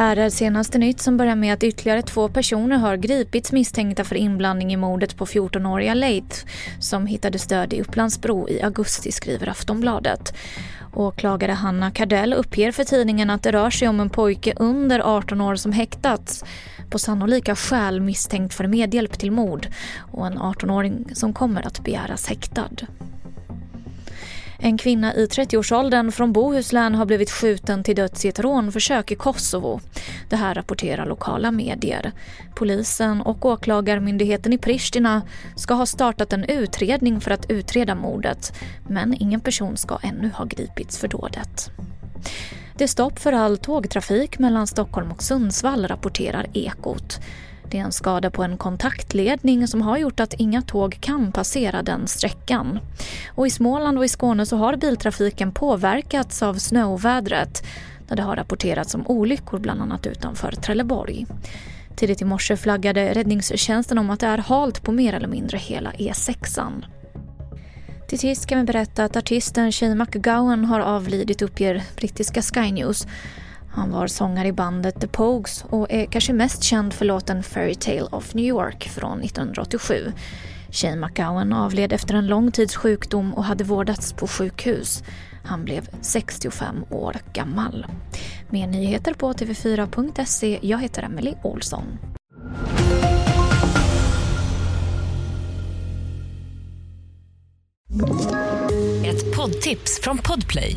Här är senaste nytt som börjar med att ytterligare två personer har gripits misstänkta för inblandning i mordet på 14-åriga Leith som hittades död i Upplandsbro i augusti, skriver Aftonbladet. Åklagare Hanna Kardell uppger för tidningen att det rör sig om en pojke under 18 år som häktats på sannolika skäl misstänkt för medhjälp till mord och en 18-åring som kommer att begäras häktad. En kvinna i 30-årsåldern från Bohuslän har blivit skjuten till döds i ett rånförsök i Kosovo. Det här rapporterar lokala medier. Polisen och åklagarmyndigheten i Pristina ska ha startat en utredning för att utreda mordet men ingen person ska ännu ha gripits för dådet. Det är stopp för all tågtrafik mellan Stockholm och Sundsvall, rapporterar Ekot. Det är en skada på en kontaktledning som har gjort att inga tåg kan passera den sträckan. Och I Småland och i Skåne så har biltrafiken påverkats av snöovädret där det har rapporterats om olyckor bland annat utanför Trelleborg. Tidigt i morse flaggade räddningstjänsten om att det är halt på mer eller mindre hela E6. Till sist kan vi berätta att artisten Shane McGowan har avlidit uppger brittiska Sky News. Han var sångare i bandet The Pogues och är kanske mest känd för låten Fairy Tale of New York från 1987. Shane McGowan avled efter en lång tids sjukdom och hade vårdats på sjukhus. Han blev 65 år gammal. Mer nyheter på tv4.se. Jag heter Emily Olsson. Ett poddtips från Podplay.